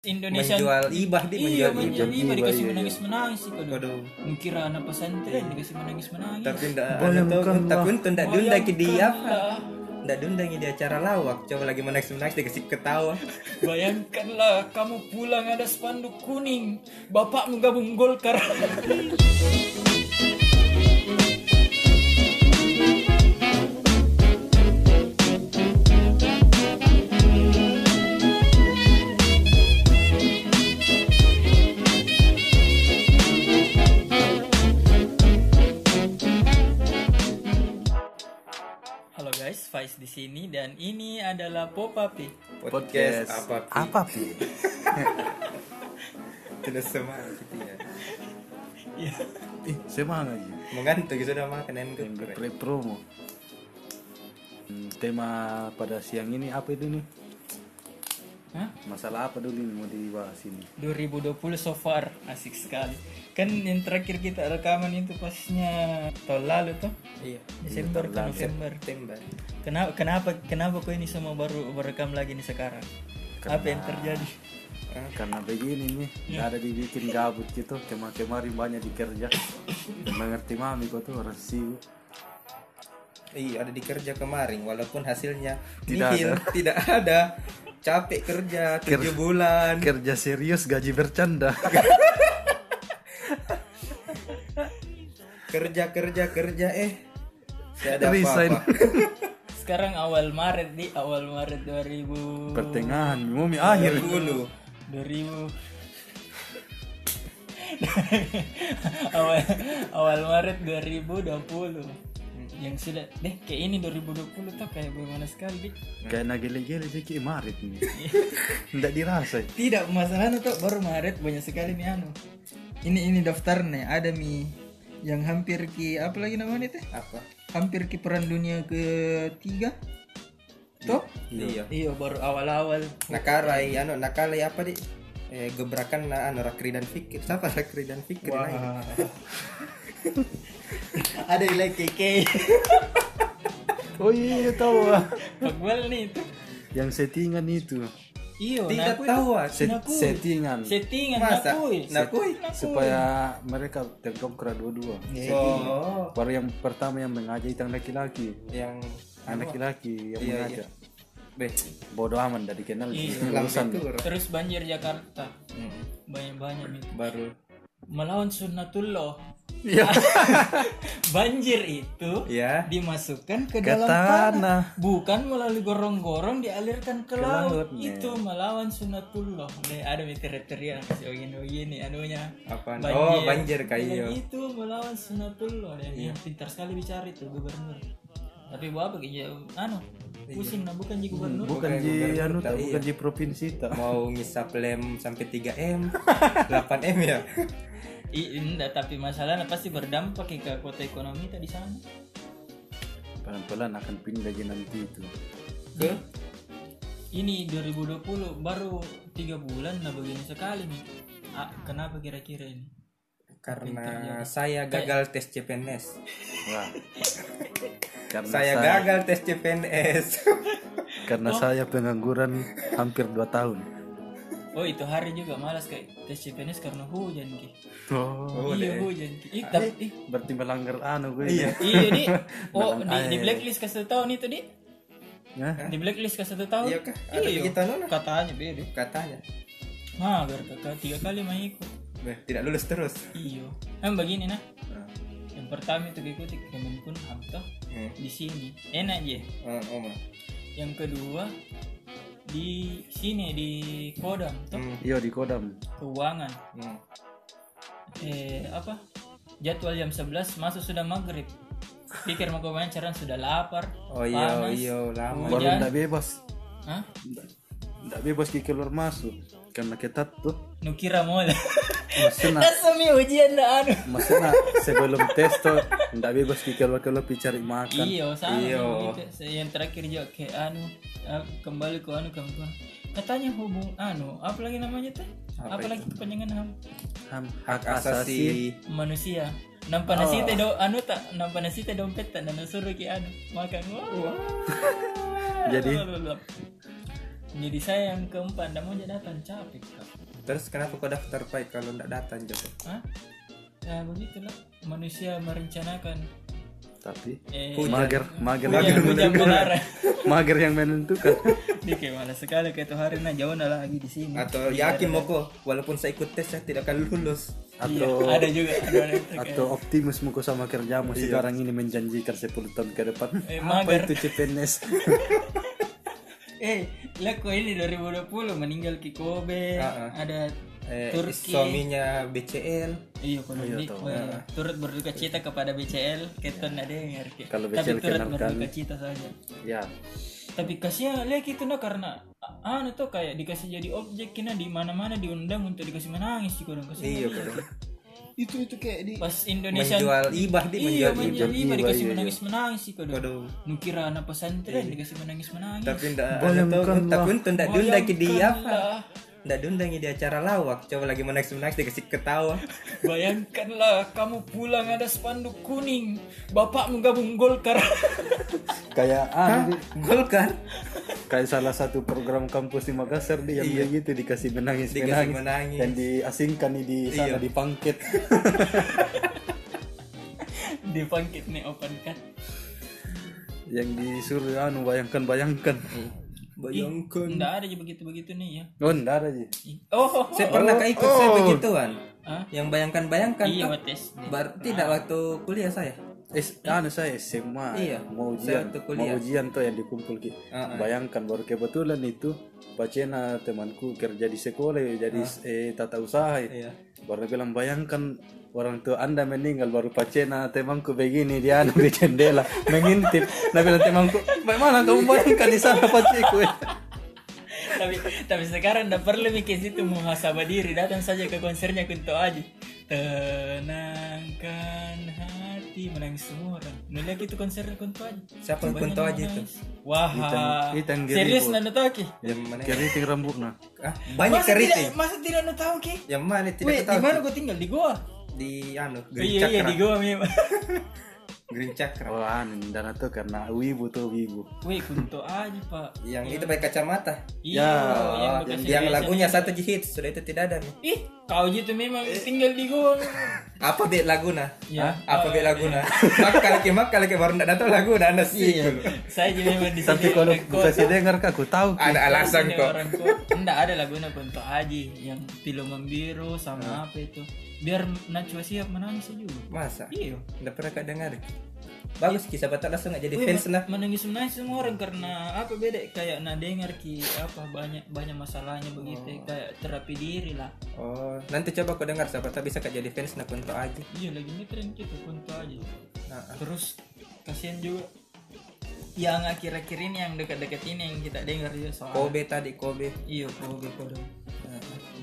Indonesia menjual ibah di iya menjual ibah ibah dikasih iya, iya. menangis menangis sih kalau Waduh. mengkira anak pesantren dikasih menangis menangis tapi ndak tahu tapi untuk ndak diundang ke dia apa ndak diundang di acara lawak coba lagi menangis menangis dikasih ketawa Bayangkanlah kamu pulang ada spanduk kuning Bapakmu gabung Golkar dan ini adalah Popapi. podcast, apa apa pi? Tidak semangat gitu ya. Iya. ih semangat aja mengantuk sudah makan yang promo. Hmm, tema pada siang ini apa itu nih? Hah? masalah apa dulu nih mau dibahas ini? 2020 so far. Asik sekali. Kan yang terakhir kita rekaman itu pasnya tahun lalu tuh iya. Desember ke. November. tembak Kenapa kenapa kenapa kok ini semua baru berekam lagi nih sekarang? Apa yang terjadi? karena begini nih nggak ada dibikin gabut gitu. Kemar kemarin banyak dikerja. Mengerti mami kok tuh orang sibuk. Iya ada di kerja kemarin. Walaupun hasilnya Tidak nihil, tidak ada. Capek kerja tujuh bulan. kerja serius gaji bercanda kerja kerja kerja eh. Tidak ada Resign. apa-apa. Sekarang awal Maret di. Awal Maret 2000 pertengahan mumi akhir. Dulu 2000 awal awal Maret 2020 yang sudah deh kayak ini 2020 tuh kayak bagaimana sekali kayak nagele-gele sih kayak marit nih nggak dirasa. Tidak masalahnya tuh baru Maret banyak sekali nih anu. Ini ini daftarnya ada mi yang hampir ki apa lagi namanya teh? Apa? Hampir ki perang dunia ketiga? Toh iya. Iya. Baru awal-awal. Nakarai anu nakalai apa di eh, gebrakan na anu rakri dan fikir siapa rakri dan fikir lain? ada yang like keke oh iya tahu ah Pakwal nih itu. Yang settingan itu iyo tidak nakui. tahu ah. Set- Nakui. settingan. Settingan Masa? nakui. Nakui? supaya mereka terkongkra dua-dua. Oh. baru yang pertama yang mengajak itu laki-laki. Yang yang laki-laki yang Iya, mengajak. beh. Bodoh aman dari kenal Iya. urusan. terus banjir Jakarta. Hmm, banyak-banyak nih baru melawan sunnatullah. Iya. banjir itu ya dimasukkan ke, Ke dalam tanah. tanah. bukan melalui gorong-gorong dialirkan ke, laut, laut, itu melawan sunnatullah. Nih ada kriteria begini begini anunya apa oh banjir. kayu itu melawan sunnatullah. Dan yang pintar sekali bicara itu gubernur. Tapi bapak kayak anu pusing nah bukan jadi gubernur. bukan Bukan, di bukan, anu bukan, tak iya. bukan di provinsi tak. Mau ngisap lem sampai 3 m 8 m ya I, enggak, tapi masalahnya pasti berdampak ke kota ekonomi tadi sana. Pelan-pelan akan pindah aja nanti itu. Ke? Ini 2020 baru tiga bulan nah begini sekali nih. Ah, kenapa kira-kira ini? Karena saya gagal tes CPNS wah. Karena saya saya, gagal tes CPNS karena saya pengangguran hampir 2 tahun oh itu hari juga malas kayak tes CPNS karena hujan ki. Oh. Iya hujan ki. Ih, tapi ih, berarti melanggar anu gue iya iya di. Oh di, di blacklist ke satu tahun itu di. Ya di blacklist ke satu tahun iya kah? Ada Iya. begitu nona katanya beda katanya. Nah biar kakak tiga kali mah ikut. Beh, tidak lulus terus. Iyo em begini nah Nah, yang pertama itu ikuti Kemenkumham toh hmm. di sini. Enak aja Oh, oh, Ma. yang kedua di sini di Kodam Hmm, iya di kodam. Keuangan. Hmm. eh apa? Jadwal jam 11 masuk sudah maghrib. Pikir mau ke pancaran sudah lapar oh iya panas. iya lama. Baru Hujan. tidak bebas. Hah? tidak bebas di keluar masuk karena ketat tuh nukira mall. Maksudnya Dasami ujian dah anu. Maksudnya sebelum tes tuh tidak bebas keluar keluar cari makan. Iya, sama Iya. gitu. Saya yang terakhir juga kayak anu kembali ke anu kamu katanya hubung anu apa lagi namanya teh Apa apa, lagi kepanjangan ham? Ham hak asasi. manusia. Nampak nasi teh do anu tak? Nampak nasi teh dompet tak? Dan suruh ki anu makan. Wah. Jadi? Jadi saya yang keempat ndak mau jadi datang capek kak. Terus kenapa kau daftar baik kalau ndak datang jatuh? Hah? ya begitulah. Manusia merencanakan. Tapi? Eh, mager mager hujan, yang hujan menentukan melarang. mager yang menentukan. Dia kayak malas sekali kayak tuh hari nah jauh nah lagi di sini. Atau yakin mau kok walaupun saya ikut tes saya tidak akan lulus. Iya, atau ada juga ada kayak, atau optimis muka sama kerjamu sekarang ini menjanjikan 10 tahun ke depan. Eh, apa mager. itu CPNS eh lah kok ini 2020 meninggal ki Kobe Ah, ah. ada Eh, Turki suaminya BCL. Iya, kalau Iya, wah, turut berduka cita kepada BCL, Keton ada yang ngerti. Kalau Tapi BCL turut kenal berduka cita saja. ya Tapi kasihan lihat itu nah karena anu tuh kayak dikasih jadi objek kena di mana-mana diundang untuk dikasih menangis sih kurang kasihan. Iya, kadang. Itu itu kayak di pas Indonesia menjual ibah di Iya, menjual ibah. dikasih iya, menangis menangis sih kodok. Waduh. Nukira anak pesantren dikasih menangis menangis. Tapi ndak tapi untung ndak diundang ke dia apa. Bayangkanlah. Ndak diundang di acara lawak. Coba lagi menangis menangis dikasih ketawa. Bayangkanlah kamu pulang ada spanduk kuning, bapakmu gabung Golkar. kayak ah Golkar kayak salah satu program kampus di Makassar dia yang begitu dikasih menangis Dikasih menangis menangis. dan diasingkan nih di sana di pangket Di pangkit nih open cut. yang disuruh anu bayangkan bayangkan bayangkan. Enggak ada aja begitu-begitu nih ya. oh enggak ada sih Oh, Saya pernah kah ikut saya begituan. Hah? Yang bayangkan-bayangkan iya kan? tes. Bar tidak waktu kuliah saya. Eh, anu saya SMA Iya, mau saya ujian mau ujian tuh yang dikumpul ki Ah, ah. bayangkan baru kebetulan itu Pacena temanku kerja di sekolah jadi eh, tata usaha Ah. Iya. baru bilang bayangkan orang tua anda meninggal baru Pacena temanku begini dia anu di jendela mengintip nah bilang temanku bagaimana kamu bayangkan di sana paciku tapi tapi sekarang enggak perlu mikir situ muhasabah diri, datang saja ke konsernya Kunto Aji. Tenangkan hati menangis semua orang. Nulis itu konser Kunto Aji. Siapa Kunto Aji itu? Wah, Hitam- serius nanda tahu ki? Yang mana? keriting rambutnya Ah, banyak Masa keriting. tidak, masa tidak nanda tahu ki? Yang mana tidak tahu? di mana gue tinggal di Goa? Di anu, Oh, Green iya iya di Goa memang. Green Cakra. oh anu dan itu karena wibu tuh wibu Wih, Kunto Aji pak. Yang itu pakai kacamata. Iya, Ya, yang Oh, yang, yang lagunya satu hit sudah itu tidak ada nih. Ih, kau gitu memang tinggal di Goa. Apa bet laguna? Ya. Apa bet laguna? Makal ke makal ke baru tidak tahu laguna anda sih. Iya, saya juga memang di tapi sini kalau bisa dengar kak aku tahu. Ada alasan kok. Enggak ada lagunya Kunto Aji yang pilu membiru sama apa itu. Biar Najwa siap menangis juga. Masa? Iya. Tidak pernah kau dengar? Bagus kisah batak langsung nggak jadi Wih, fans lah. menangis menangis semua orang karena apa beda kayak nah dengar ki apa banyak banyak masalahnya begitu kayak terapi diri lah Oh, nanti coba kau dengar siapa tahu bisa kau jadi fans nak untuk aja. iya lagi ngetren gitu Kunto Aji Nah, terus kasihan juga yang akhir-akhir ini yang dekat-dekat ini yang kita dengar ya soal Kobe tadi Kobe. iya Kobe Kobe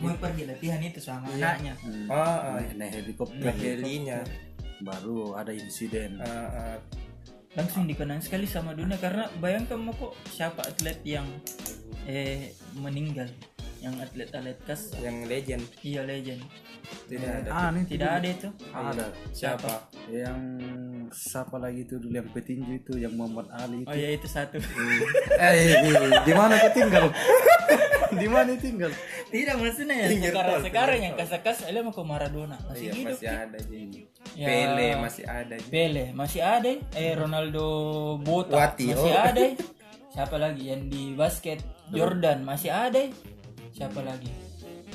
mau pergi latihan itu sama anaknya. Hmm. Oh, oh, naik, naik helikopter. Nah, helinya. baru ada insiden. Ah, ah. langsung dikenang sekali sama dunia karena bayangkan mau kok siapa atlet yang eh meninggal yang atlet-atlet kas yang legend. Iya legend. Tidak ada. ah ini tidak ada itu. Ada. Siapa? yang siapa lagi itu dulu? Yang petinju itu yang Muhammad Ali itu. Oh ya itu satu. Eh di mana kau tinggal? Di mana tinggal? Tidak maksudnya ya sekarang sekarang yang kasakas ada mau ke Maradona. Masih Iya, hidup masih ada jadi. Ya. Pele masih ada. Pele masih ada. Eh Ronaldo Bota masih oh. ada. Siapa lagi? Yang di basket? Jordan masih ada siapa lagi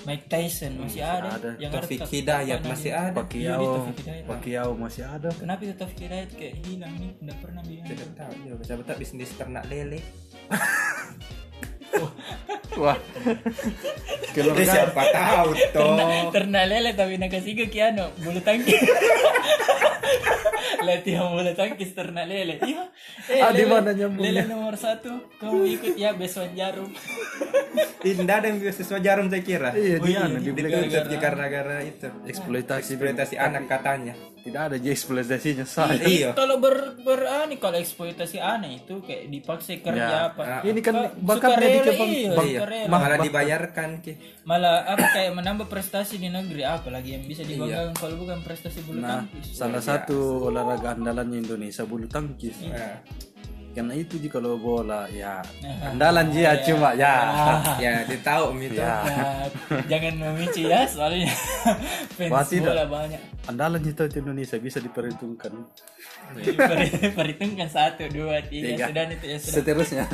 Mike Tyson masih ada, ada. yang Taufik tak- Hidayat masih ada. Pacquiao Hidayat. Pacquiao masih ada kenapa itu Taufik Hidayat kayak hilang nih tidak pernah bilang Tidak tahu juga. Siapa tahu bisnis ternak lele. wah kalau Eh, siapa tahu toh. ternak lele tapi nak kasih ke kiano bulu tangkis latihan bulu tangkis ternak lele iya eh, Ah, di mana nyambungnya? lele nomor satu kamu ikut ya besuan jarum Tidak ada yang siswa jarum saya kira. iya Oh, di iya, iya. Ditutup karena gara itu. eksploitasi Eksploitasi anak katanya. tidak ada eksploitasinya saya Iya. kalau ber, ber ani kalau eksploitasi aneh itu kayak dipaksa kerja Ya. apa Ah, ini kan bakatnya di sukarela, Jepang iya. Malah dibayarkan ki. malah apa kayak menambah prestasi di negeri apa lagi yang bisa dibanggakan kalau bukan prestasi bulu nah tangkis salah satu olahraga andalannya Indonesia bulu tangkis Nah, karena itu ji kalau bola ya andalan ji ya cuma ya. Ya dia tahu gitu ya Ya, jangan memicu ya soalnya. Fans tidak. bola banyak. Andalan di Indonesia bisa diperhitungkan. Per- perhitungkan satu dua tiga Tiga. sudah itu ya sudah. Seterusnya.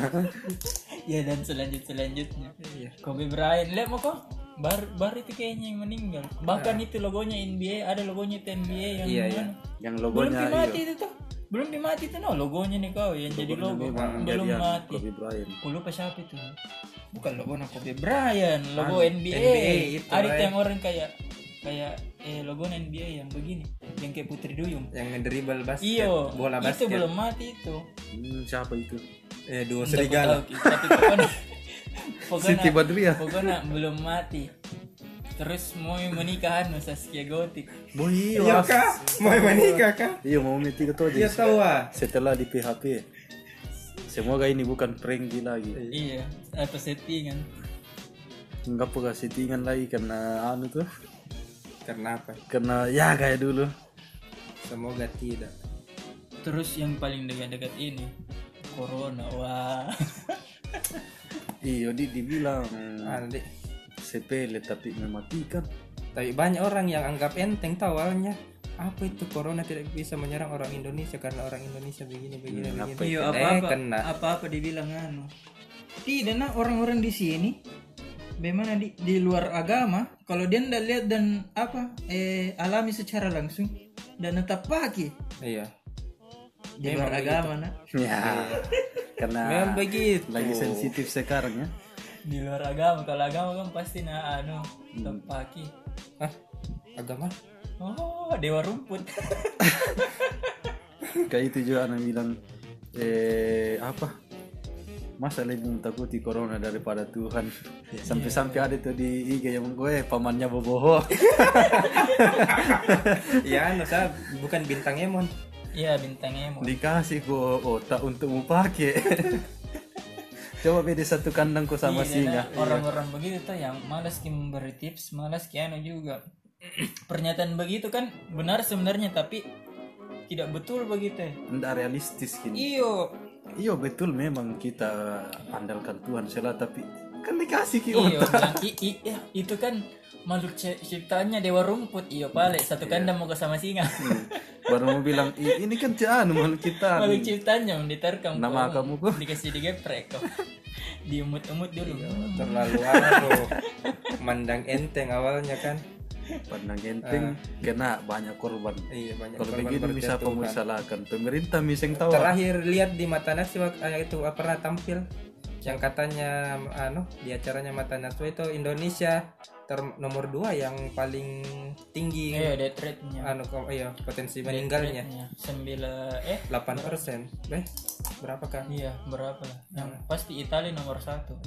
Ya dan selanjut selanjutnya. Iya. Kobe Bryant. Lihat mau kok bar bar itu kayaknya yang meninggal. Bahkan itu logonya NBA ada logonya itu NBA yang Iya, iya. yang belum logonya dimati iyo itu tuh belum dimati tuh no. Logonya nih kau. Yang jadi logo. belum Jadian mati. Kobe Bryant. Aku lupa siapa itu? Bukan logo na Kobe Bryant. Logo NBA, NBA itu, ada right. yang orang kayak kayak eh logo NBA yang begini. Yang kayak Putri Duyung. Yang ngedribble basket iyo. bola itu basket. belum mati itu. Hmm, siapa itu? Eh dua serigala. tapi pokoknya pokoknya, pokoknya belum mati terus mau menikah anu Saskia Gotik. Boh iyo iya kak mau menikah kak iyo mau itu tuh aja tahu ah. Setelah di PHP semoga ini bukan prank lagi. Iya atau settingan? Enggak pernah settingan lagi karena anu tuh. Karena apa? Karena ya kayak dulu. Semoga tidak. Terus yang paling dekat-dekat ini corona wah. Iyo di dibilang. Ah, nanti sepele tapi mematikan. Tapi banyak orang yang anggap enteng tahu awalnya. Apa itu corona tidak bisa menyerang orang Indonesia karena orang Indonesia begini begini Hmm, begini. apa iya eh apa-apa kena. apa-apa dibilang anu. Tidak nah orang-orang di sini bagaimana di, di luar agama kalau dia ndak lihat dan apa eh alami secara langsung dan tetap pakai iya. Di luar agama nak ya karena memang begitu. lagi sensitif sekarang ya di luar agama kalau agama kan pasti nah anu tetap pakai ah agama? Oh dewa rumput. Kayak itu juga anak bilang eh apa? Masa lebih mentakuti corona daripada Tuhan? Sampai-sampai ada tuh di IG yang gue pamannya boboho. Ya anu saya bukan bintang Emon. Iya bintang emo dikasih kok otak untuk mau pakai coba beda satu kandang kok sama Iya, singa. orang-orang begitu tuh yang malas ki memberi tips malas ki anu juga. Pernyataan begitu kan benar sebenarnya tapi tidak betul begitu. Tidak realistis gini iyo. Iya betul memang kita andalkan Tuhan salah tapi kan dikasih ki iyo otak. bilang, i, i- ya, itu kan makhluk ci- ciptaannya dewa rumput. Iyo pale satu kandang mau ke sama singa. Baru mau bilang "Ih, ini kan cian makhluk kita makhluk ciptaannya diterkam nama kamu kok. Dikasih digeprek kok. Diumut-umut dulu. Terlalu anu mandang enteng awalnya kan. Pandang enteng kena banyak korban. Iya banyak kalau korban begini bisa salahkan pemerintah miseng tahu terakhir lihat di mata Najwa eh, itu apa pernah tampil yang katanya anu di acaranya mata Najwa itu Indonesia ter nomor dua yang paling tinggi. Iya death rate-nya. Anu iya potensi meninggalnya. sembilan eh 8 persen. Eh berapa kak? Iya, berapa? Lah? Yang pasti Italia nomor satu.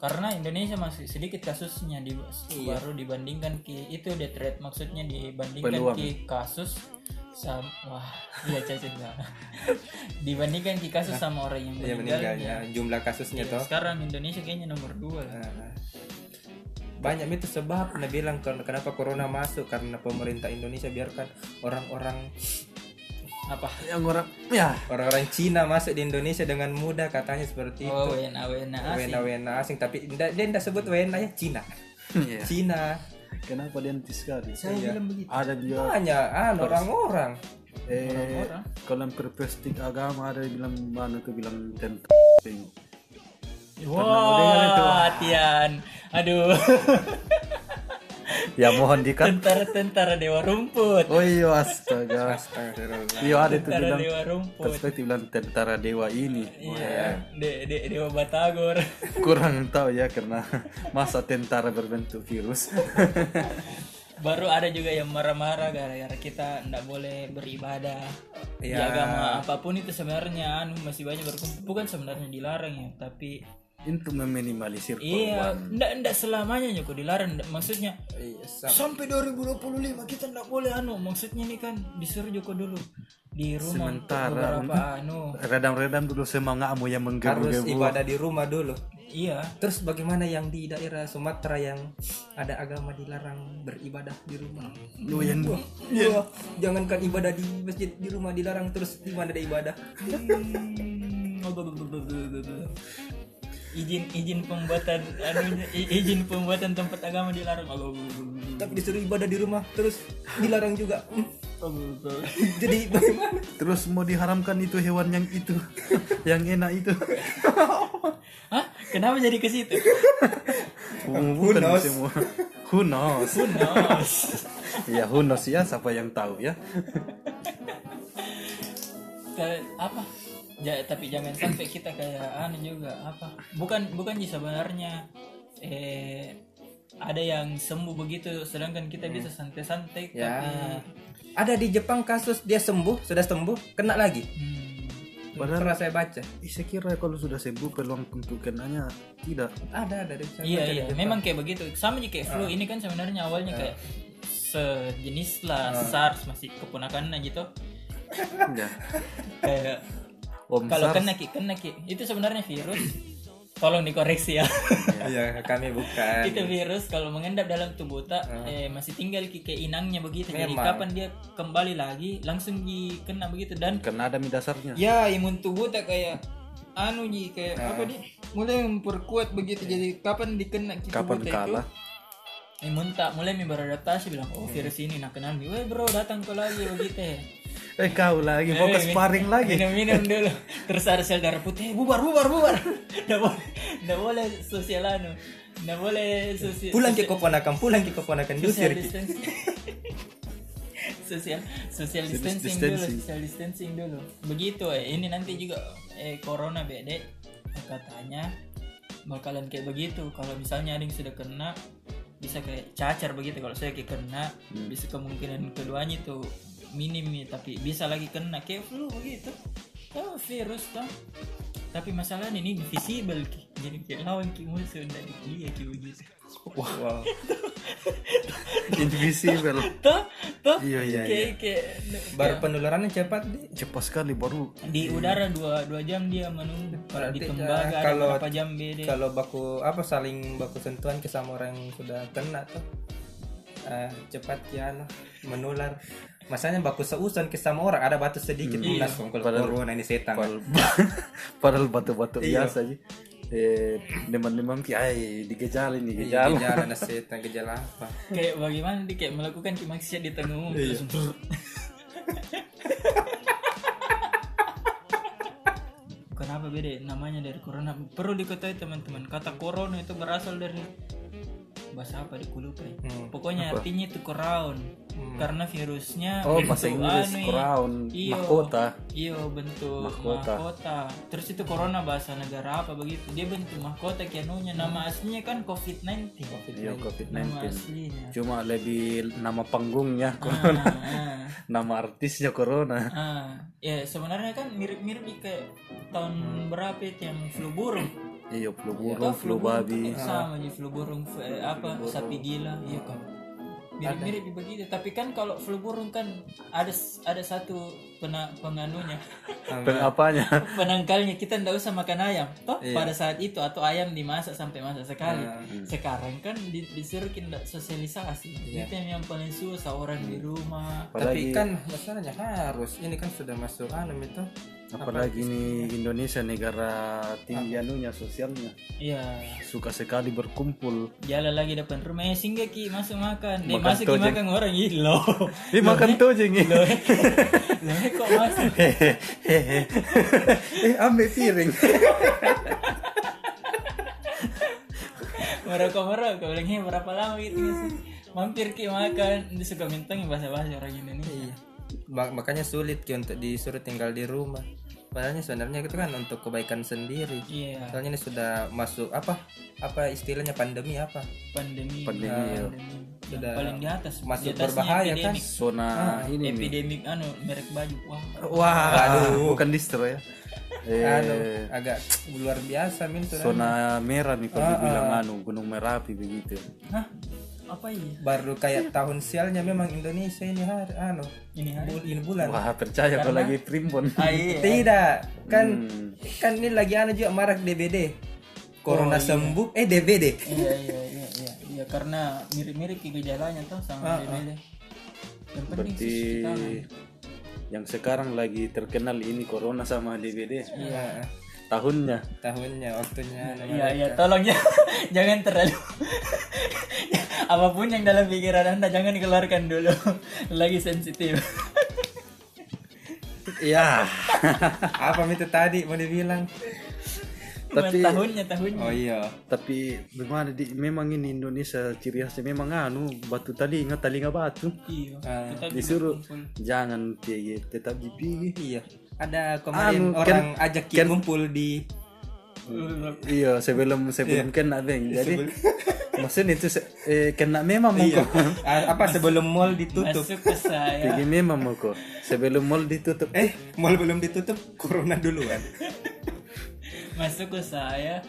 Karena Indonesia masih sedikit kasusnya di baru dibandingkan ki itu death rate maksudnya dibandingkan Peluang. ki kasus sama wah iya cacat lah. dibandingkan ki kasus sama orang yang Iya meninggalnya. meninggalnya jumlah kasusnya Iya, toh sekarang Indonesia kayaknya nomor dua lah. Nah, banyak itu sebab nah bilang ken- kenapa corona masuk karena pemerintah Indonesia biarkan orang-orang Apa? yang orang ya orang-orang Cina masuk di Indonesia dengan mudah katanya seperti Oh, itu WNA WNA asing. wena-wena asing tapi dia tidak sebut wena ya Cina Iya. Cina kenapa dia anti sekali Saya bilang begitu. ada juga banyak ah orang-orang eh Orang-orang. kalau perpestik agama ada yang bilang mana tuh bilang tentang Wah, hatian. Aduh. ya mohon dikat Tentara-tentara dewa rumput. oh iya astaga iya ada tuh Tentara bilang dewa rumput. perspektif bilang tentara dewa ini Iya, de, de, dewa Batagor. kurang tahu ya karena masa tentara berbentuk virus Baru ada juga yang marah-marah gara-gara kita ndak boleh beribadah di Ya. agama apa pun itu sebenarnya anu masih banyak berkumpul. Bukan sebenarnya dilarang ya, tapi untuk meminimalisir iya, korban ndak ndak selamanya Joko dilarang. Ndak- Maksudnya Iya, sa- sampai 2025 kita ndak boleh anu. Maksudnya ini kan disuruh Joko dulu. Di rumah Sementara- beberapa anu. redam-redam dulu semangatmu yang harus menggebu-gebu ibadah di rumah dulu. Iya, terus bagaimana yang di daerah Sumatera yang ada agama dilarang beribadah di rumah? Lu yang Wah, jangankan ibadah di masjid di rumah dilarang terus di mana ada ibadah? Hmm, izin izin pembuatan anu i- izin pembuatan tempat agama dilarang tapi disuruh ibadah di rumah terus dilarang juga jadi bagaimana Terus mau diharamkan itu hewan yang itu, yang enak itu. Hah? Kenapa jadi ke situ? Bukan knows? semua. Who knows? Who knows? Ya who knows ya, siapa yang tahu ya. Apa? Ja, tapi jangan sampai kita kayak anu juga apa? Bukan bukan sih sebenarnya. Eh ada yang sembuh begitu sedangkan kita bisa santai-santai ya. tapi ada di Jepang kasus dia sembuh sudah sembuh kena lagi. Hmm, Padahal- pernah saya baca. Saya kira kalau sudah sembuh peluang untuk kenanya tidak. ada ada di saya iya iya. Memang kayak begitu. Sama aja kayak flu. Ini kan sebenarnya awalnya kayak sejenis lah SARS masih keponakannya gitu. Ya. kayak Om kalau kena ki kena ki. Itu sebenarnya virus. Tolong dikoreksi ya. Iya, kami bukan. Itu virus kalau mengendap dalam tubuh tak eh, masih tinggal ki kayak inangnya begitu. Jadi Memang. kapan dia kembali lagi langsung di kena begitu. Dan Karena ada dasarnya. ya imun tubuh tak kayak anu ji kayak apa di mulai memperkuat begitu. Jadi kapan dikena ki Kapan kalah? itu? imun tak mulai beradaptasi bilang oh virus ini nak kenal nih weh bro datang kau lagi begitu ya Eh kau lagi mau ke Eh, sparring lagi. minum minum dulu. Terus ada sel darah putih. "Eh, bubar bubar bubar. Nggak boleh nggak boleh sosial anu. Nggak boleh sosial pulang ke keponakan pulang ke keponakan Ki. distancing. Social social distancing, distancing. dulu social distancing dulu. Begitu eh. Ini nanti juga eh corona bede. Katanya bakalan kayak begitu. Kalau misalnya ada yang sudah kena bisa kayak cacar begitu. Kalau saya kayak kena bisa kemungkinan keduanya itu minim nih tapi bisa lagi kena kayak flu begitu oh virus toh. Tapi masalahnya ini invisible ki. Jadi kayak lawan ki musuh ndak dikuliah ki begitu. Wow Invisible. toh toh Iya iya. kayak kayak baru penularannya cepat di. Cepat sekali baru. di udara dua dua jam dia menunggu. Kalau di tembaga ya, ada kalau- berapa jam beda kalau baku apa saling baku sentuhan ke sama orang yang sudah kena tuh eh, cepat ya anu, menular masanya baku seusan ke sama orang ada batu sedikit langsung kalau Padahal- corona ini setan. Padahal, padahal batu-batu biasa aja. Eh, demam-demam ki ay digejala ini Iya, gejala. gejala ada setan gejala apa? Kayak bagaimana dia kayak melakukan maksiat di tengah umum terus brrr. kenapa beda namanya dari corona. Perlu diketahui teman-teman. Kata corona itu berasal dari bahasa apa di lupa ya. Hmm. pokoknya artinya itu crown karena virusnya Oh, bahasa Inggris anu crown, Iyo. mahkota. Iya bentuk Mahkota. mahkota. Terus itu corona bahasa negara apa begitu? Dia bentuk mahkota kianunya. Nama aslinya kan COVID-19. Iya Nama COVID-19. aslinya. Cuma lebih nama panggungnya, Ah, ah, nama artisnya Corona. ah. Ya sebenarnya kan mirip-mirip kayak tahun berapa itu yang flu burung. Iya, flu Atau burung, flu babi. sama aja flu burung eh, apa sapi gila iya kan. Mirip-mirip begitu. Tapi kan kalau flu burung kan ada ada satu pena, penganunya. Apanya? penangkalnya kita ndak usah makan ayam toh Iya. pada saat itu atau ayam dimasak sampai masak sekali Ah. sekarang kan di, disuruh kita sosialisasi Iya. itu yang, yang paling susah orang di rumah tapi Apalagi kan masalahnya harus ini kan sudah masuk anu itu apalagi ini Indonesia negara tinggi anunya sosialnya. iya Suka sekali berkumpul. jalan lagi depan rumah eh singgah ki masuk makan dia Makan masuk ki tojeng. makan orang loh Ih, makan tojeng ini. loh loh, kok masuk Hehehe. eh, ambil piring. merokok merokok bilang "Hei, berapa lama gitu sih mampir ki makan dia suka mintang bahasa bahasa orang Indonesia Iya. Ma- makanya sulit Ki, untuk disuruh tinggal di rumah. Padahal sebenarnya itu kan untuk kebaikan sendiri. Iya. Soalnya ini sudah masuk apa apa istilahnya pandemi apa? Pandemi. Pandemi, ya. pandemi. Yang Sudah paling di atas. masuk Di berbahaya kan? Zona ini nih. epidemik anu merek baju. Wah. Wah, bukan distro ya. Eh, anu agak luar biasa min zona merah nih kalau dibilang anu Gunung Merapi begitu. hah apa ini? Baru kayak tahun sialnya memang Indonesia ini hari anu ini hari. bul- ini bulan. Wah, percaya kalau lagi primbon. ah, iya. tidak. Kan Hmm. kan ini lagi anu juga marak DBD corona sembuh eh DBD iya iya iya iya iya. Karena mirip-mirip gejalanya tuh sama DBD yang penting Berarti cuci tangan. yang sekarang lagi terkenal ini corona sama DBD. Iya. tahunnya. Tahunnya waktunya Iya, iya, tolong ya. jangan terlalu apa pun yang dalam pikiran Anda jangan dikeluarkan dulu. Lagi sensitif. ya apa itu tadi mau dibilang Tapi- tahunnya tahunnya. oh iya tapi bagaimana di memang ini Indonesia ciri khasnya memang anu batu tali ingat tali nggak batu Iya. Ah, Kita disuruh jangan PG tetap GP iya ada kemarin Anu, orang kan- ajak kita kan- ngumpul di iya sebelum sebelum kena beng jadi maksudnya itu se- eh, kena memang mau iya Ah, apa sebelum mall ditutup? Masuk ke saya. PG memang mau kok sebelum mall ditutup. Eh mall belum ditutup corona duluan. Masuk ke saya.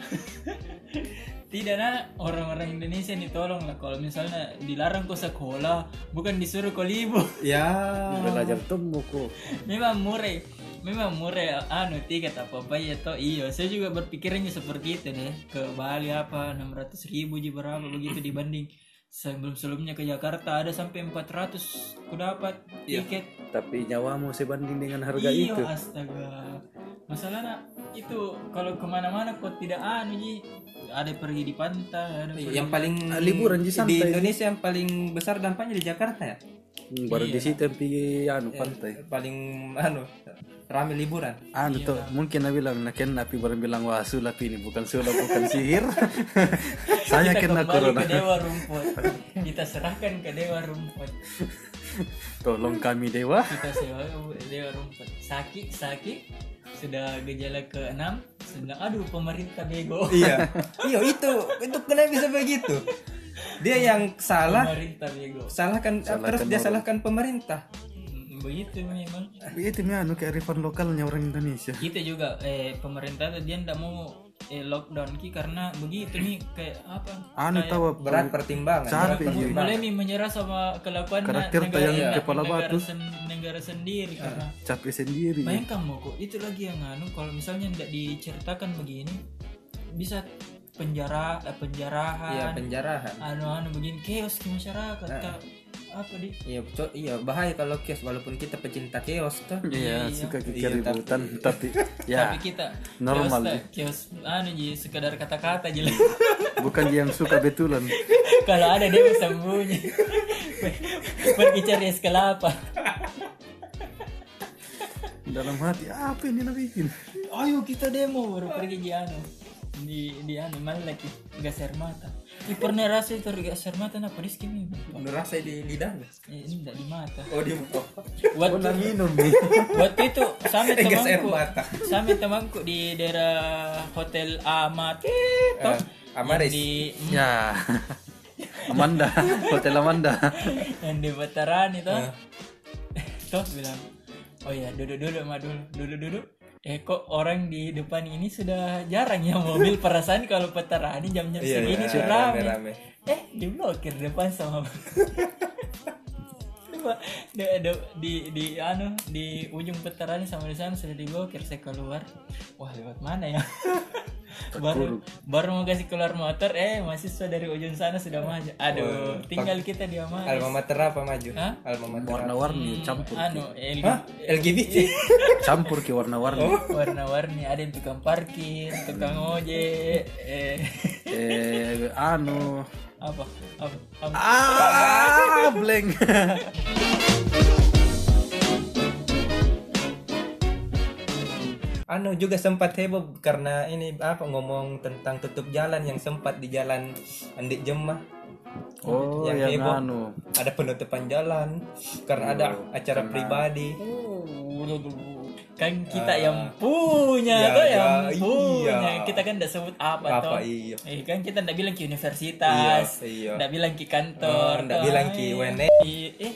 Tidak nah orang-orang Indonesia nih tolong lah kalau misalnya dilarang ke sekolah bukan disuruh ke libur. Ya. Belajar temu kok memang murah memang murah anu tiket apa apa ya toh. Iya saya juga berpikirnya seperti itu deh. Ke Bali apa 600 ribu ji berapa begitu dibanding sebelum sebelumnya ke Jakarta. Ada sampai 400 ku dapat tiket. tapi nyawamu sebanding dengan harga iya itu. astaga. Masalahnya itu kalau ke mana-mana kok tidak anu ji. Ada pergi di pantai ada pergi- yang paling Ah, liburan di di. Indonesia yang paling besar dampaknya di Jakarta ya Hmm, baru di situ PG anu pantai. paling anu rame liburan. Anu tuh mungkin aku bilang nah kena tapi baru bilang wah sulap ini bukan sulap bukan sihir. Saya kena corona ke dewa rumput. Kita serahkan ke dewa rumput. Tolong kami dewa. Kita sewa dewa rumput. Sakit sakit sudah gejala ke enam sudah aduh pemerintah bego. Iya. Iya itu itu kenapa bisa begitu dia yang salah. Pemerintah bego salahkan terus dia salahkan pemerintah. Hmm, begitu memang itu mi anu kearifan lokalnya orang Indonesia. Kita juga. Eh pemerintah tuh dia tidak mau eh, lockdown ki karena begitu nih kayak apa? Anu tahu berat pertimbangan Capek, berat pertimbangan. mulai nih menyerah sama kelakuan Karakter negara, yang negara, kepala negara, batu. sen- negara sendiri karena capek sendiri. Bayangkan mau kok itu lagi yang anu kalau misalnya tidak diceritakan begini bisa penjara eh, iya penjarahan. Penjarahan anu-anu begini chaos di masyarakat Kak. apa di iya co- iya bahaya kalau kios walaupun kita pecinta kios tuh iya Iya. suka Iya, keributan tapi ya. Tapi kita normal kios, kios anu ji sekedar kata-kata aja lah. bukan yang suka betulan. Kalau ada dia bisa sembunyi pergi cari es kelapa. Dalam hati apa ini nak bikin? Ayo kita demo baru pergi anu di di anu mana lagi? Gas air mata Ih, pernah rasa itu gas air mata apa di skin ini? Udah rasa di lidah Eh, ini tidak di mata. Oh di waktu minum nih? Waktu itu sama Eh, air temanku mata. sama temanku di daerah hotel Amat. Itu Eh, Amaris. di ya. Amanda hotel Amanda. Yang di veteran itu. Tuh bilang oh ya duduk dulu mah dulu duduk duduk eh kok orang di depan ini sudah jarang ya mobil perasaan kalau veteran ini jam-jam Iya, segini iya, rame. rame-rame. eh diblokir depan sama Coba, di, di, di, di anu di ujung veteran sama di sana sudah diblokir saya keluar wah lewat mana ya baru baru mau kasih keluar motor eh mahasiswa dari ujung sana sudah maju. Aduh tinggal kita di Amaris alma mater apa maju? Hah? alma mater warna-warni campur anu L- Hah? LGBT campur ke warna-warni. Warna-warni ada yang tukang parkir tukang ojek eh. Eh anu. Apa? Apa, apa? ah blank anu juga sempat heboh karena ini apa ngomong tentang tutup jalan yang sempat di jalan Andik Jemah oh Yang yang, heboh. anu ada penutupan jalan karena ada acara pribadi kan kita yang punya Ya, tuh ya, yang iya. punya kita kan tidak sebut apa, apa toh iya eh kan kita tidak bilang ke universitas Iya, iya. tidak bilang ke kantor Oh, ndak toh. bilang ke WNE. eh, eh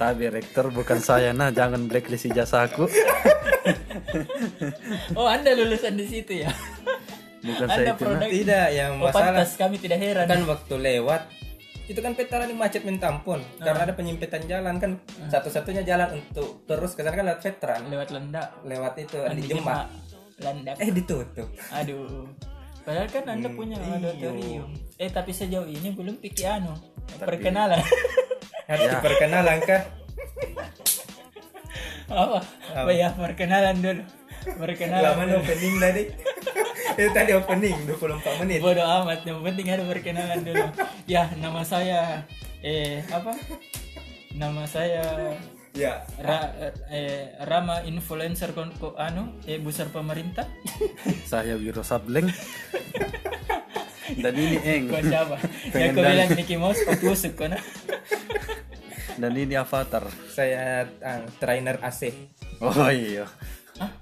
tapi rektor bukan saya nah jangan blacklist ijazahku oh anda lulusan di situ ya? Bukan anda saya itu nah. tidak yang oh, masalah pantas kami tidak heran. kan waktu lewat itu kan veteran ini macet minta ampun. Karena ada penyempitan jalan kan satu-satunya jalan untuk terus ke sana kan lewat veteran. Lewat lendak. Lewat itu Kan di Jemah landak eh ditutup. Aduh. Padahal kan anda punya auditorium. Eh tapi sejauh ini belum pikir anu. Perkenalan harus diperkenalan kah apa oh ya perkenalan dulu berkenalan Lama opening tadi. Itu tadi opening 24 menit. bodoh amat yang penting ada berkenalan dulu ya nama saya eh apa nama saya Ya. Ra, eh, Rama influencer kon ko, anu eh besar pemerintah Saya Wiro Sableng. Dan ini Eng. kau siapa ya kau bilang Mickey Mouse kau tusuk kau nah Dan ini Avatar. Saya ah, trainer AC. Oh iya.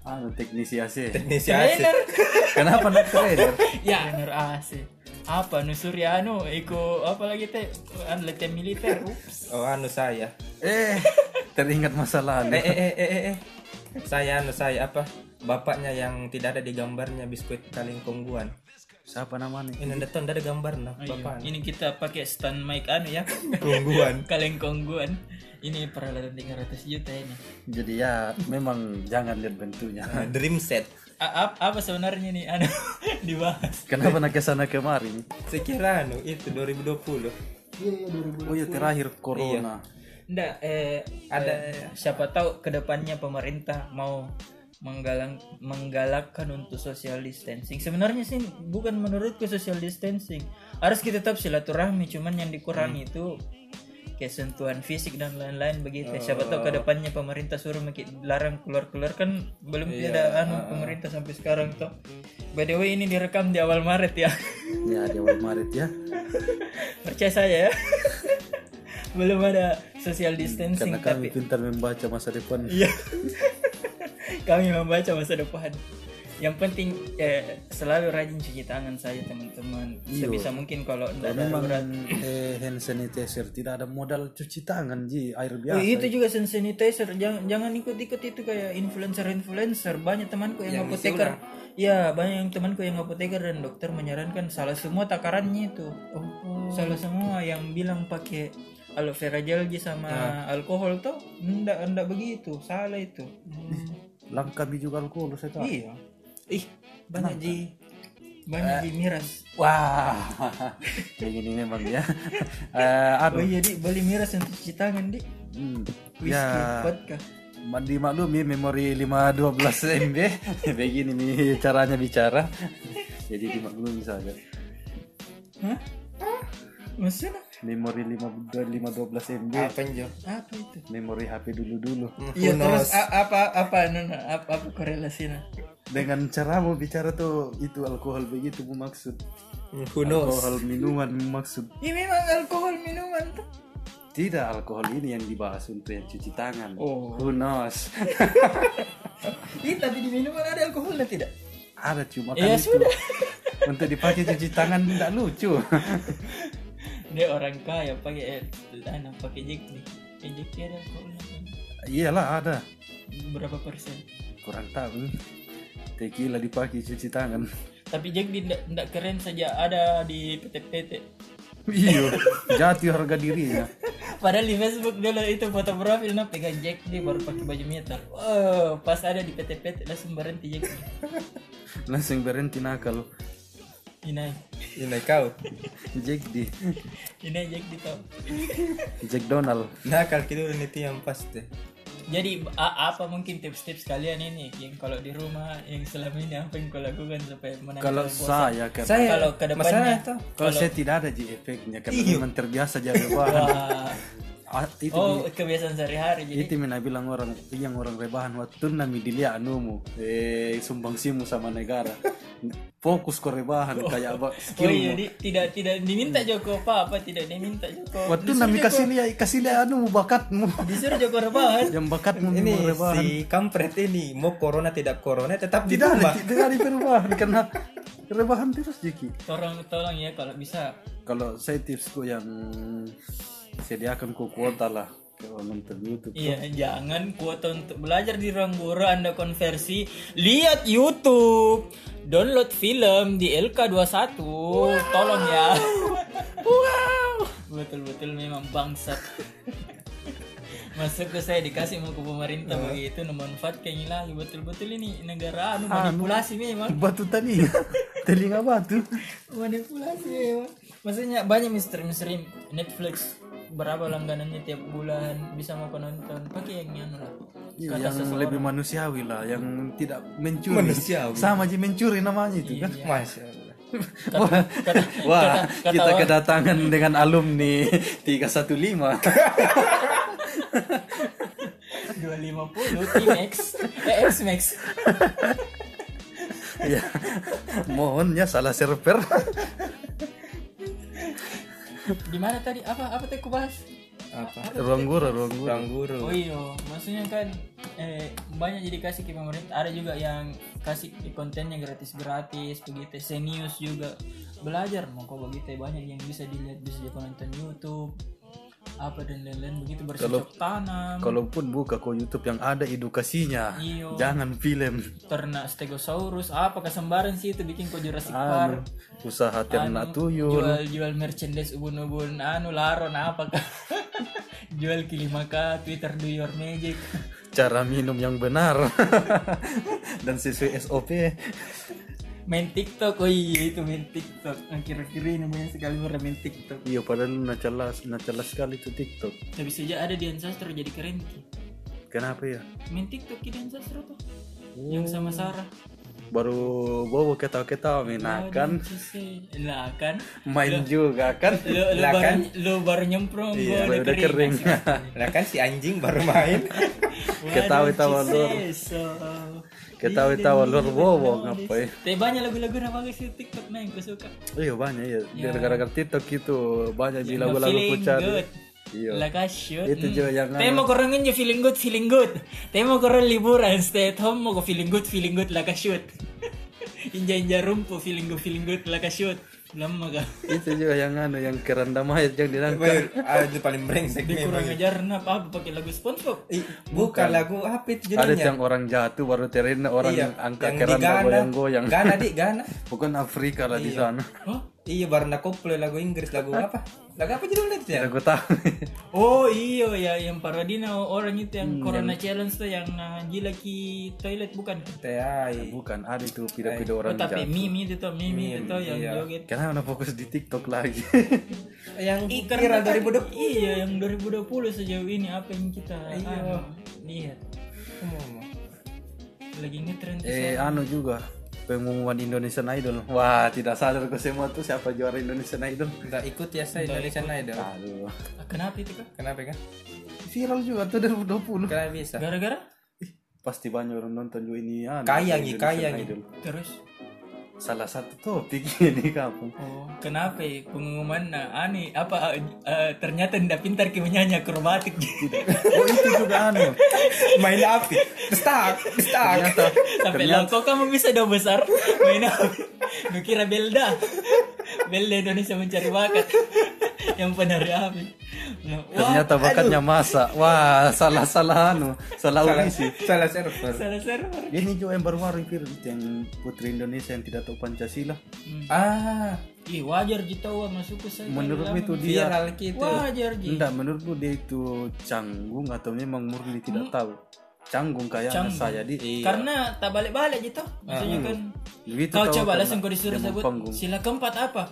Anu teknisi AC. Teknisi AC. trainer Kenapa nak trainer? ya trainer AC apa nu surya anu iko apa lagi teh anu latihan militer ups Oh, anu saya. Eh, teringat masa Eh, lalu. eh, eh, eh, eh, eh. Saya anu saya apa? Bapaknya yang tidak ada di gambarnya biskuit kalingkongguan. Siapa namanya? Ini ada ada gambar nah, Ayo, bapak. ini kita pakai stand mic anu ya Kongguan. kaleng kongguan ini peralatan 300 juta ini Jadi ya memang jangan lihat bentuknya. Dream set. A- ap- apa sebenarnya nih anu dibahas Kenapa nak ke sana kemari? Sekira anu itu 2020. Oh iya terakhir corona. Nggak, eh, ada siapa tahu ke depannya pemerintah mau menggalang menggalakkan untuk social distancing. Sebenarnya sih bukan menurutku social distancing. Harus kita tetap silaturahmi, cuman yang dikurangi itu kayak sentuhan fisik dan lain-lain begitu. Siapa tahu ke depannya pemerintah suruh maki- larang keluar-keluar kan belum ada anu pemerintah sampai sekarang tuh. By the way ini direkam di awal Maret ya. Ya di awal Maret ya. Percaya saya ya. belum ada social distancing Karena kami pintar membaca masa depan. Iya. Kami membaca masa depan. Yang penting eh, selalu rajin cuci tangan saja teman-teman. Sebisa mungkin kalau tidak ada Memang darurat. eh, hand sanitizer tidak ada modal cuci tangan ji air Oh, biasa. itu juga hand sanitizer. Jangan jangan ikut-ikut itu kayak influencer-influencer. Banyak temanku yang, apoteker. Ya, banyak yang temanku yang apoteker dan dokter menyarankan salah semua takarannya itu. Salah semua yang bilang pakai aloe vera gel sama alkohol tuh enggak enggak begitu. Salah itu. Langka biju alkohol saya tahu. Iya. Ih, banyak ji banyak ji miras. Wah, kayak gini memang ya. Eh, Oh aduh, iya di beli miras untuk cuci tangan di. hmm, Whisky, ya vodka. ma- dimaklumi memori 512 MB. Begini nih caranya bicara. Jadi dimaklumi saja. Hah? Maksudnya Memori 5 512 MB. Apa Jo? apa itu? Memori HP dulu-dulu. Iya Who terus apa apa nona apa, apa korelasinya? Dengan cara mau bicara tuh itu alkohol begitu bu maksud. Who knows? Alkohol minuman maksud. Ya memang alkohol minuman tuh. Tidak alkohol ini yang dibahas untuk yang cuci tangan. Oh. Who knows? Ih tapi di minuman ada alkoholnya tidak? Ada cuma Ya kan itu sudah. untuk dipakai cuci tangan tidak lucu. Dia orang kaya pakai eh, anu pakai Jack nih. Eh, Jack ada kan? Iyalah ada. berapa persen? Kurang tahu. Tequila dipakai cuci tangan. Tapi Jack tidak keren saja ada di PT-PT. Iya, jatuh harga dirinya. Padahal di Facebook dulu itu foto profil nah pegang Jack dia baru pakai baju metal. Oh, pas ada di PT-PT langsung berhenti Jack. Langsung berhenti nakal. Ini, Ini kau. Jack di ini Jack di top. Jack Donald. Nah, kalau kita udah itu yang pasti. Jadi apa mungkin tips-tips kalian ini yang kalau di rumah yang selama ini apa yang kau lakukan supaya menangkal Kalau saya kan Saya Kalau ke depannya- masalah itu. kalau saya tidak ada ji efeknya karena memang terbiasa jadi. Wah. Ah, itu Oh, kebiasaan sehari-hari jadi. itu mina bilang orang yang orang rebahan waktu nami dilihat anumu eh sumbang simu sama negara fokus ke rebahan kayak apa Oh skillmu iya, di, tidak tidak diminta Joko apa apa tidak diminta Joko. waktu nami kasih lihat kasih lihat anumu bakatmu Disuruh Joko rebahan. yang bakatmu Ini rebahan si kampret ini mau corona tidak corona tetap di tidak rumah. tidak ada perubahan karena rebahan terus Jiki Tolong tolong ya kalau bisa kalau saya tipsku yang sediakan ku kuota lah nonton YouTube Iya, jangan kuota untuk belajar di ruang guru. Anda konversi, lihat YouTube, download film di LK21. Tolong ya. wow. Betul-betul memang bangsat. Masuk ke saya dikasih mau ke pemerintah. Begitu memanfaatkan ini lagi. Betul-betul ini negara anu manipulasi memang. Batu tadi. Telinga batu. Manipulasi memang. Maksudnya banyak misteri-misteri Netflix berapa langganannya tiap bulan bisa mau penonton pakai yang anu lah Iya, Kata yang seseorang. lebih manusiawi lah, yang tidak mencuri. Manusiawi. Sama aja mencuri namanya itu kan. Iya. Masya Allah. kata, kata, Wah, kata, kata kita kedatangan dengan alumni 315. 250 T-Max eh X-Max ya, mohon ya salah server. Di mana tadi? Apa apa tadi aku bahas? Apa? ruang guru, ruang guru. Ruang guru. oh iya maksudnya kan eh, banyak jadi kasih ke pemerintah. Ada juga yang kasih kontennya gratis gratis begitu. Senius juga belajar. Mau kok begitu banyak yang bisa dilihat bisa juga nonton YouTube apa dan lain-lain begitu bercocok tanam Kalaupun buka ke YouTube yang ada edukasinya, Iyo. jangan film. ternak stegosaurus apa kesembaran sih itu bikin kok Jurassic Anu, Park usaha ternak Anu, tuyul. jual jual merchandise ubun-ubun anu laron apa kah jual kilimaka Twitter do your magic cara minum yang benar dan sesuai SOP main TikTok. Oh iya itu main TikTok. Akhir-akhir ini banyak sekali orang main TikTok. Iya padahal nacalas nacalas sekali itu TikTok. Tapi saja ada Dian Sastro jadi keren Ki. kenapa ya? Main TikTok Ki Dian Sastro tuh yang sama Sarah. Baru bobo ketawa-ketawa menakan Dian lah kan? Main juga kan? Lo lo Lah baru kan? lo baru nyemprong iya gua udah kering. Lah kan si anjing baru main. Ketawa-tawa lur. ketawa-tawa lur bobo ngapain Tapi banyak lagu-lagu nama guys di TikTok yang gue suka. iya banyak ya gara-gara TikTok itu banyak di lagu-lagu good. iya Like a shoot. Itu juga yang Tapi mau korang aja feeling good, feeling good. Tapi mau korang liburan, stay at home, mau feeling good, feeling good like a shoot. Inja-inja rumpu, feeling good, feeling good like a shoot. Lama kah? itu juga yang anu yang keranda mayat yang Bayar, dirangkap ah, itu paling brengsek Di nih. kurang ajar nah apa pakai lagu SpongeBob? Ih, Bukan lagu apa itu ada judulnya? yang orang jatuh baru terena orang Iya, yang angkat yang keranda goyang-goyang Ghana di Ghana. bukan Afrika lah di sana Oh, Iya, baru nak koplo lagu Inggris lagu apa? Lagu apa judulnya itu ya? aku tahu oh iya ya yang paradina orang itu yang Hmm, Corona Challenge tuh yang uh, gila ki toilet bukan? Teai. bukan ada itu Oh, orang tapi jatuh mimi itu tuh, mimi itu tuh yang iya. joget. kenapa anda fokus di TikTok lagi Yang karena 2020. Iya, yang 2020 sejauh ini apa yang kita Iya. anu, lihat. Lagi ngetren tuh eh anu juga pengumuman Indonesian Idol wah tidak sadar ke semua tuh siapa juara Indonesian Idol Nggak ikut ya saya Indonesian Idol. aduh Ah, Kenapa itu kan? Kenapa kan? viral juga tuh 2020 Kenapa bisa? Gara-gara pasti banyak orang nonton juga ini Kaya nih, kaya nih. Terus salah satu topik ini kampung oh kenapa ya? pengumuman nah, ani apa eh, ternyata tidak pintar ki menyanyi akrobatik. Oh itu juga anu. Main api. Stuck, stuck. ternyata. Sampai lah kok kamu bisa dong besar. Main apa Lu kira Belda. Belda Indonesia mencari bakat. Yang penari api wah ternyata bakatnya masa wah salah salah anu salah Salah, audisi salah server. salah server. Ini juga yang baru-baru yang putri Indonesia yang tidak tahu Pancasila. Ah, Ih wajar gitu wah masuk ke saya menurutmu itu dia viral gitu. wajar ji. Enggak menurutmu dia itu canggung atau memang murni tidak tahu. Canggung kayak Canggung. saya di Iya. karena tak balik-balik gitu maksudnya kan Begitu kau tahu coba langsung kau disuruh sebut panggung. sila keempat apa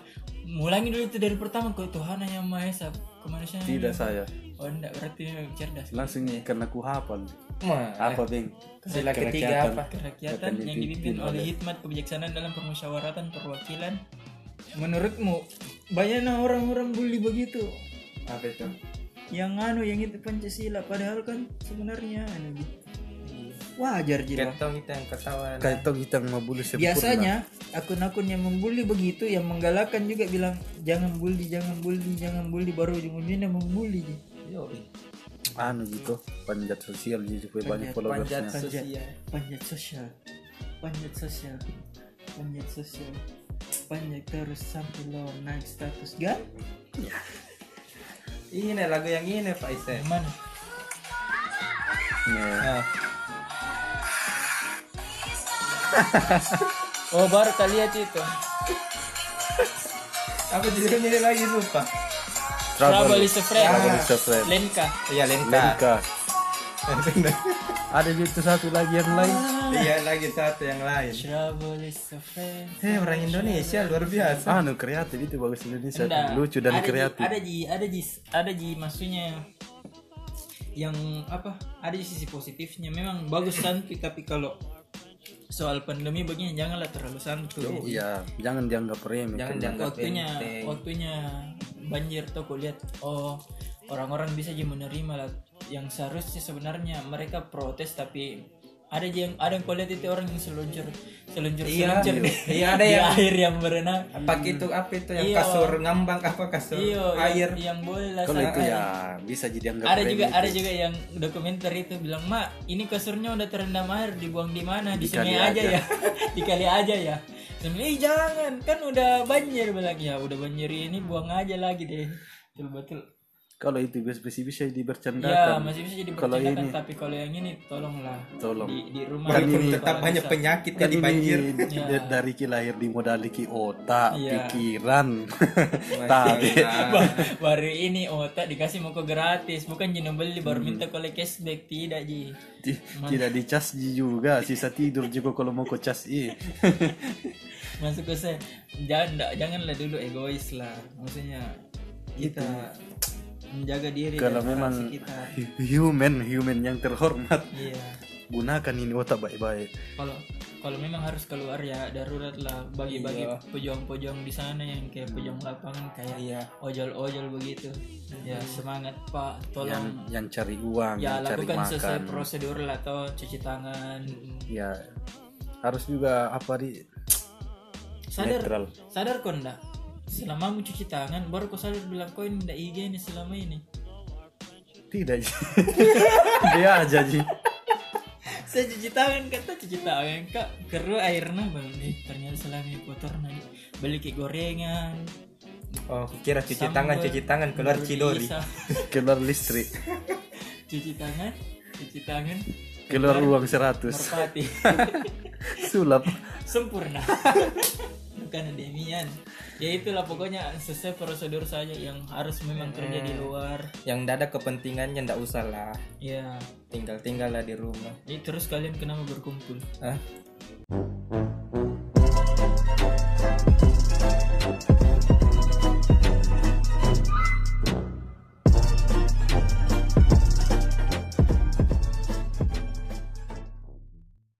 mulangi dulu itu dari pertama kau Tuhan yang maha esa kemanusiaan tidak saya. Oh enggak berarti cerdas. Langsung Iya. karena ku hafal. Apa beng Sila ketiga apa? kerakyatan yang dipimpin oleh hikmat kebijaksanaan dalam permusyawaratan perwakilan. Menurutmu banyak orang-orang bully begitu? Apa itu? yang anu yang itu Pancasila padahal kan sebenarnya anu gitu wajar yang ketawa. kayak tau kita mau bully sempurna biasanya akun-akun yang membuli begitu yang menggalakkan juga bilang jangan bully jangan bully jangan bully baru ujung-ujungnya membuli. Yo, anu gitu panjat sosial jadi supaya banyak followersnya. panjat sosial. panjat sosial. Panjat sosial. Panjat sosial. Panjat terus sampai lo naik status gan Ini lagu yang ini Pak Ise. yang mana? Nih. Ah, oh baru kali lihat itu apa judulnya ini lagi lupa? Trouble is a friend Trouble is a friend. Lenka Iya Lenka. Lenka ada juga satu lagi yang lain iya lagi satu yang lain Trouble is a friend. eh orang Indonesia luar biasa anu kreatif itu bagus Indonesia lucu dan ada kreatif ada ji, ada ji, ada ji maksudnya yang apa? Ada di sisi positifnya. Memang bagus santuy tapi kalau soal pandemi begini janganlah terlalu santuy. iya jangan dianggap remeh jangan dianggap waktunya enteng. waktunya banjir tuh lihat oh orang-orang bisa aja menerima lah yang seharusnya sebenarnya mereka protes tapi ada aja yang ada yang kau lihat itu orang yang seluncur seluncur Iya, seluncur. di, iya, ada di yang- air yang berenang. Apa itu apa itu yang Iya. kasur ngambang apa kasur iya air? yang, yang boleh lah kalau itu ya bisa jadi anggap ada juga itu. ada juga yang dokumenter itu bilang mak ini kasurnya udah terendam air dibuang di mana? Di, Di sungai aja, aja." ya. Di kali aja ya. "Ih, jangan kan udah banjir. Bilang ya udah banjir ini buang aja lagi deh. Betul betul kalau itu bisa bisa, bisa ya masih bisa jadi Kalau ini- tapi kalau yang ini tolonglah. Tolong. di, di rumah walaupun di tetap banyak bisa. penyakit kan ya di ini banjir. Ya. dari ki lahir dimodali ki otak Iya. pikiran. Tapi Ba- baru ini otak dikasih mau gratis bukan jenuh beli baru minta kolek cashback tidak ji. Ti- tidak dicas juga sisa tidur juga kalau mau kocas i. Masuk ke saya jangan janganlah dulu egois lah. Maksudnya kita menjaga diri kalau memang hu- human human yang terhormat iya. gunakan ini otak baik-baik. Kalau kalau memang harus keluar ya darurat lah bagi-bagi Iya. pejuang-pejuang di sana yang kayak pejuang lapangan kayak iya. ojol-ojol begitu. Ya semangat pak. Yang tolong yang cari uang ya yang cari lakukan sesuai makan. prosedur lah atau cuci tangan. Ya harus juga apa di sadar netral. sadar kok ndak selama cuci tangan baru kau sadar bilang kau ini ndak higienis selama ini. Tidak dia aja ji. Saya cuci tangan kata cuci tangan kak. Keru airnya bang nih ternyata selama ini kotor nih beli ke gorengan. Oh kira cuci sambal, tangan cuci tangan keluar diisa. keluar listrik. Cuci tangan cuci tangan. Keluar uang 100 merpati. Sulap. Sempurna bukan demikian ya itulah pokoknya sesuai prosedur saja yang harus memang kerja di luar. yang tidak ada kepentingannya ndak usah lah. Ya. Tinggal tinggal lah di rumah. Ini terus kalian kenapa berkumpul? Hah?